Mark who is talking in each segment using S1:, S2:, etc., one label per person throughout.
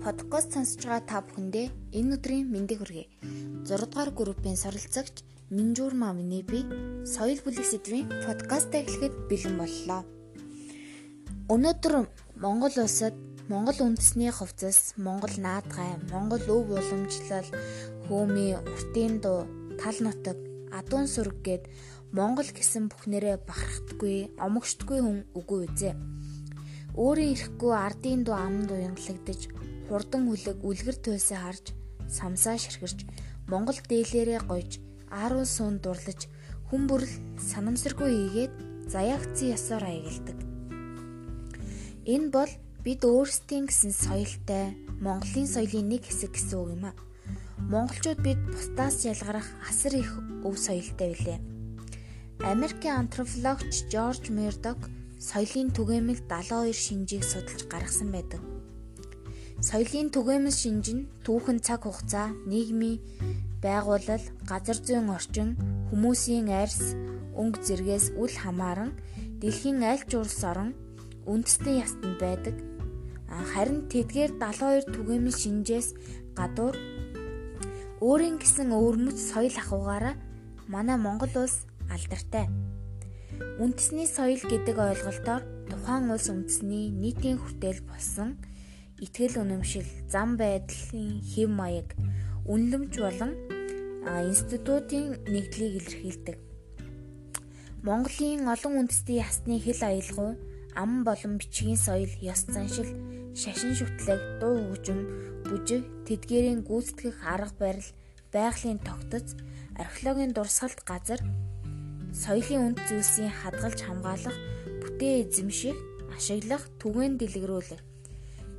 S1: подкаст сонсож байгаа та бүхэндээ энэ өдрийн мэндийг хүргэе. 6 дугаар группийн суралцагч Минжуур Мамны би соёл бүлэг сэдвийн подкаст эхлэхэд бэлэн боллоо. Өнөөдөр Монгол улсад Монгол үндэсний хувцас, Монгол наадгай, Монгол өв уламжлал, хөөми, уртын дуу, тал нутаг, адуун сүрэг гээд Монгол гэсэн бүхнэрээ бахархдаггүй, омогшдгүй хүн үгүй үзээ. Өөрийн ирэхгүй ардын дуу амд уянгалагдаж, хурдан хүлэг үлгэр туйсаа харж, самсаа ширхэрч, Монгол дээлээрээ гойж, ааруу суун дурлаж, хүн бүрл санамсаргүй ийгээд заяагцсан ёсоор аягалдаг. Энэ бол бид өөрсдийн гэсэн соёлтой Монголын соёлын нэг хэсэг гэсэн үг юм а. Монголчууд бид бусдаас ялгарах асар их өв соёлтой билээ. Америкийн антропологч Жорж Мердок соёлын түгээмэл 72 шинжийг судалж гаргасан байдаг. Соёлын түгээмэл шинж нь түүхэн цаг хугацаа, нийгмийн байгууллал, газар зүйн орчин, хүмүүсийн арьс, өнгө зэргээс үл хамааран дэлхийн аль ч улс орон үндэстэн ястанд байдаг. Харин тэдгээр 72 түгээмэл шинжээс гадуур өөрийн гэсэн өвөрмөц соёл ахугаараа манай Монгол улс алдартай. Үндэсний соёл гэдэг ойлголтоор тухайн улс үндэсний нийтийн хүртэл болсон итгэл үнэмшил, зам байдлын хэв маяг, үнлэмж болон институтын нэгдлийг илэрхийлдэг. Монголын олон үндэстний ясны хэл аялгау, ам болон бичгийн соёл, ёс заншил, шашин шүтлэг, дуу хөгжим, бүжиг, тэдгээрийн гүйцэтгэх арга барил, байгалийн тогтоц, археологийн дурсгалт газар, соёлын үнд зүйлсийн хадгалж хамгаалах, бүтээ эзэмших, ашиглах, түгээн дэлгэрүүлэх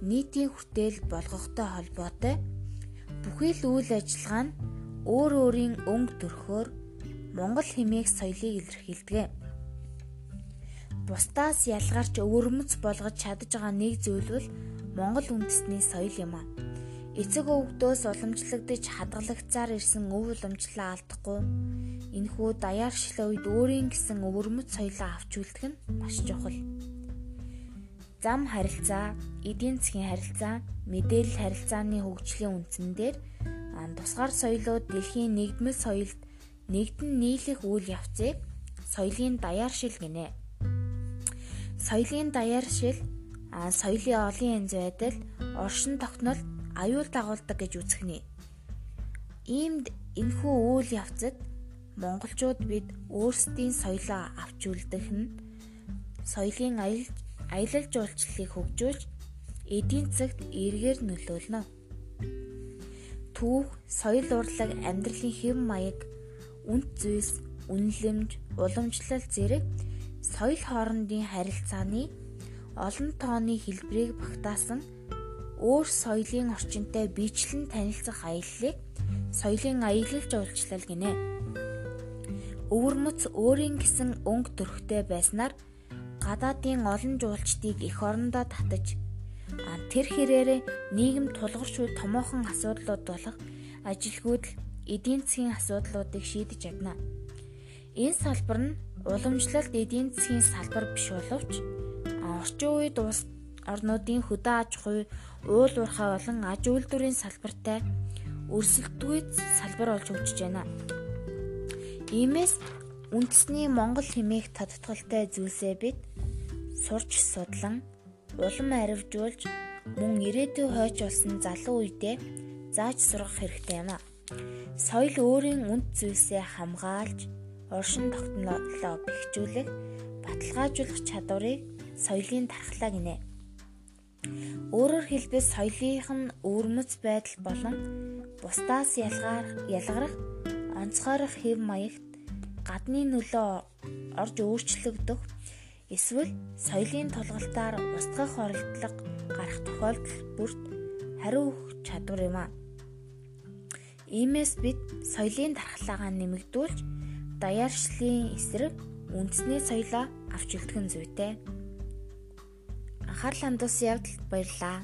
S1: нийтийн хүртэл болгохтой холбоотой бүхий л үйл ажиллагаа нь өөр өөрийн өнгө төрхөөр Монгол хэмээх соёлыг илэрхийлдэг. Бусдаас ялгарч өвөрмөц болгож чадж байгаа нэг зүйл бол Монгол үндэстний соёл юм а. Эцэг өвгдөөс уламжлагдж хадгалагцаар ирсэн өв уламжлалаа алдахгүй энэхүү даяаршлаа үед өөрийн гэсэн өвөрмөц соёлоо авч үлдэх нь маш чухал зам харилцаа, эдийн засгийн харилцаа, мэдээлэл харилцааны хөгжлийн үндсэн дээр тусгаар соёлууд дэлхийн нэгдмэл соёлд нэгдэн нийлэх үйл явцыг соёлын даяаршил гинэ. Соёлын даяаршил соёлын олон янз байдал, оршин тогтнол аюул дагуулдаг гэж үзэх нэ. Иймд энэхүү үйл явцад монголчууд бид өөрсдийн соёлоо авч үлдэх нь соёлын аялал жуулчлалыг хөгжүүлж эдийн засагт эргээр нөлөөлнө. Түүх, соёл урлаг, амьдралын хэв маяг, үнд зүйлс, үнэлэмж, уламжлал зэрэг соёл хоорондын харилцааны олон тооны хэлбэрийг багтаасан өөр соёлын орчинтой бичлэн танилцах аяллыг соёлын аялал жуулчлал гинэ. Өвөрмөц өөрийн гэсэн өнгө төрхтэй байснаар гадаадын олон жуулчдыг эх орондоо татаж тэр хэрээр нийгэм тулгарч буй томоохон асуудлууд болох ажилгүйдэл эдийн засгийн асуудлуудыг шийдэж чадна. Энэ салбар нь уламжлалт эдийн засгийн салбар биш боловч орчин үед улс орнуудын хөдөө аж ахуй, уул уурхай болон аж үйлдвэрийн салбартай өрсөлдөггүй салбар болж хөгжиж байна. Иймээс үндэсний Монгол хэмээх тодтголтой зүйлсээ бид сурч судлан улам аривжуулж мөн ирээдүйн хойч болсон залуу үедээ зааж сургах хэрэгтэй юм а. Соёл өөрийн үнд зүйлсээ хамгаалж, оршин тогтнолоо бэхжүүлэх, баталгаажуулах чадварыг соёлын дархлаа гинэ. Өөрөөр хэлбэл соёлынх нь өвөрмөц байдал болон бусдаас ялгарах, онцгойрох хэв маягт гадны нөлөө орж өөрчлөгдөх Эсвэл соёлын тулгалтаар устгах оролдлого гарах тохиолдол бүрт хариу өгөх чадвар юм а. Иймээс бид соёлын дархлаагаа нэмэгдүүлж даяаршлын эсрэг үндэсний соёлоо авч үлдэх нь зүйтэй. Анхаарал хандуулсан явдалд баярлалаа.